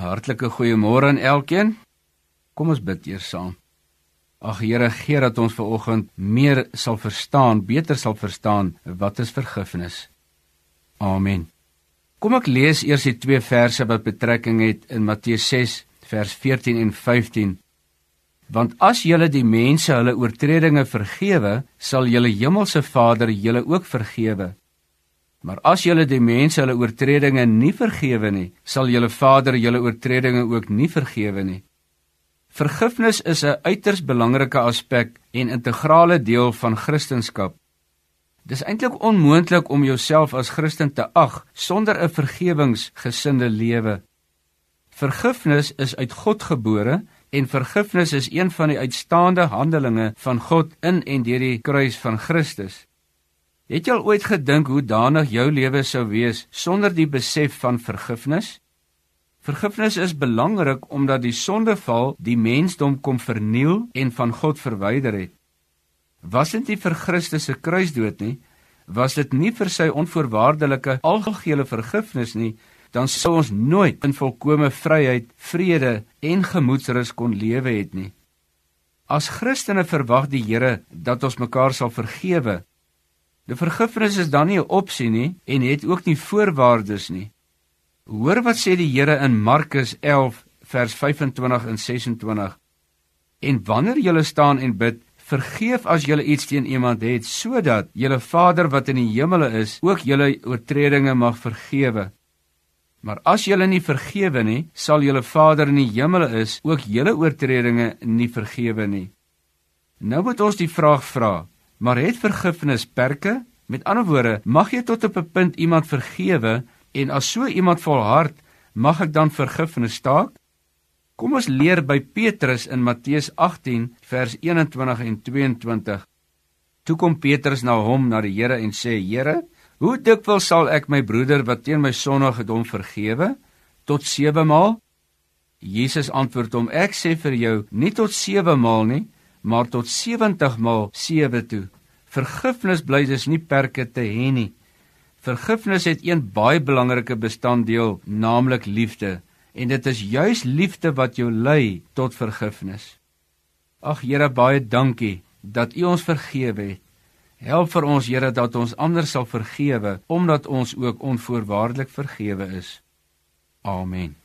Hartlike goeiemôre aan elkeen. Kom ons bid eers saam. Ag Here, gee dat ons ver oggend meer sal verstaan, beter sal verstaan wat is vergifnis. Amen. Kom ek lees eers die twee verse wat betrekking het in Matteus 6 vers 14 en 15. Want as julle die mense hulle oortredinge vergewe, sal julle hemelse Vader julle ook vergewe. Maar as julle die mense hulle oortredinge nie vergewe nie, sal julle Vader julle oortredinge ook nie vergewe nie. Vergifnis is 'n uiters belangrike aspek en integrale deel van Christendom. Dis eintlik onmoontlik om jouself as Christen te ag sonder 'n vergewingsgesinde lewe. Vergifnis is uit God gebore en vergifnis is een van die uitstaande handelinge van God in en deur die kruis van Christus. Het jy al ooit gedink hoe danig jou lewe sou wees sonder die besef van vergifnis? Vergifnis is belangrik omdat die sondeval die mensdom kom verniel en van God verwyder het. Was dit nie vir Christus se kruisdood nie, was dit nie vir sy onvoorwaardelike algehele vergifnis nie, dan sou ons nooit in volkomme vryheid, vrede en gemoedsrus kon lewe het nie. As Christene verwag die Here dat ons mekaar sal vergewe Die vergifnis is dan nie 'n opsie nie en het ook nie voorwaardes nie. Hoor wat sê die Here in Markus 11 vers 25 en 26. En wanneer jy staan en bid, vergeef as jy iets teen iemand het, sodat jou Vader wat in die hemele is, ook jou oortredinge mag vergewe. Maar as jy nie vergewe nie, sal jou Vader in die hemele is ook jou oortredinge nie vergewe nie. Nou moet ons die vraag vra: Maar het vergifnis perke? Met ander woorde, mag jy tot op 'n punt iemand vergewe en as so iemand volhard, mag ek dan vergifnis staak? Kom ons leer by Petrus in Matteus 18 vers 21 en 22. Toe kom Petrus na hom na die Here en sê: "Here, hoe dikwels sal ek my broeder wat teen my sondig het hom vergewe? Tot 7 maal?" Jesus antwoord hom: "Ek sê vir jou, nie tot 7 maal nie, maar tot 70 maal 7 toe. Vergifnis bly dus nie perke te hê nie. Vergifnis het een baie belangrike bestanddeel, naamlik liefde, en dit is juis liefde wat jou lei tot vergifnis. Ag Here, baie dankie dat U ons vergewe het. Help vir ons Here dat ons ander sal vergewe omdat ons ook onvoorwaardelik vergewe is. Amen.